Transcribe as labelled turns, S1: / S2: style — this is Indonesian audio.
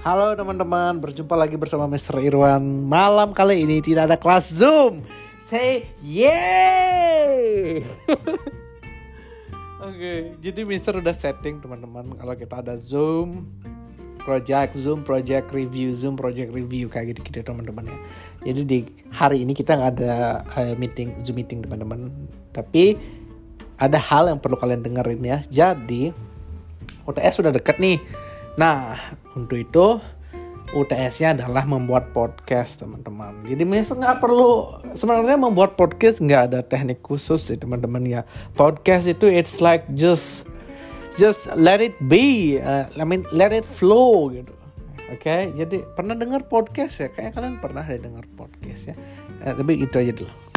S1: Halo teman-teman, berjumpa lagi bersama Mr. Irwan. Malam kali ini tidak ada kelas Zoom. Say yay! Oke, jadi Mister udah setting teman-teman kalau kita ada Zoom, project Zoom, project review Zoom, project review kayak gitu-gitu teman-teman ya. Jadi di hari ini kita nggak ada uh, meeting Zoom meeting teman-teman, tapi ada hal yang perlu kalian dengerin ya. Jadi UTS sudah dekat nih Nah, untuk itu UTS-nya adalah membuat podcast teman-teman. Jadi misalnya nggak perlu sebenarnya membuat podcast nggak ada teknik khusus sih teman-teman ya. Podcast itu it's like just just let it be, uh, I mean let it flow gitu. Oke, okay? jadi pernah dengar podcast ya? Kayak kalian pernah dengar podcast ya. Eh, tapi itu aja dulu.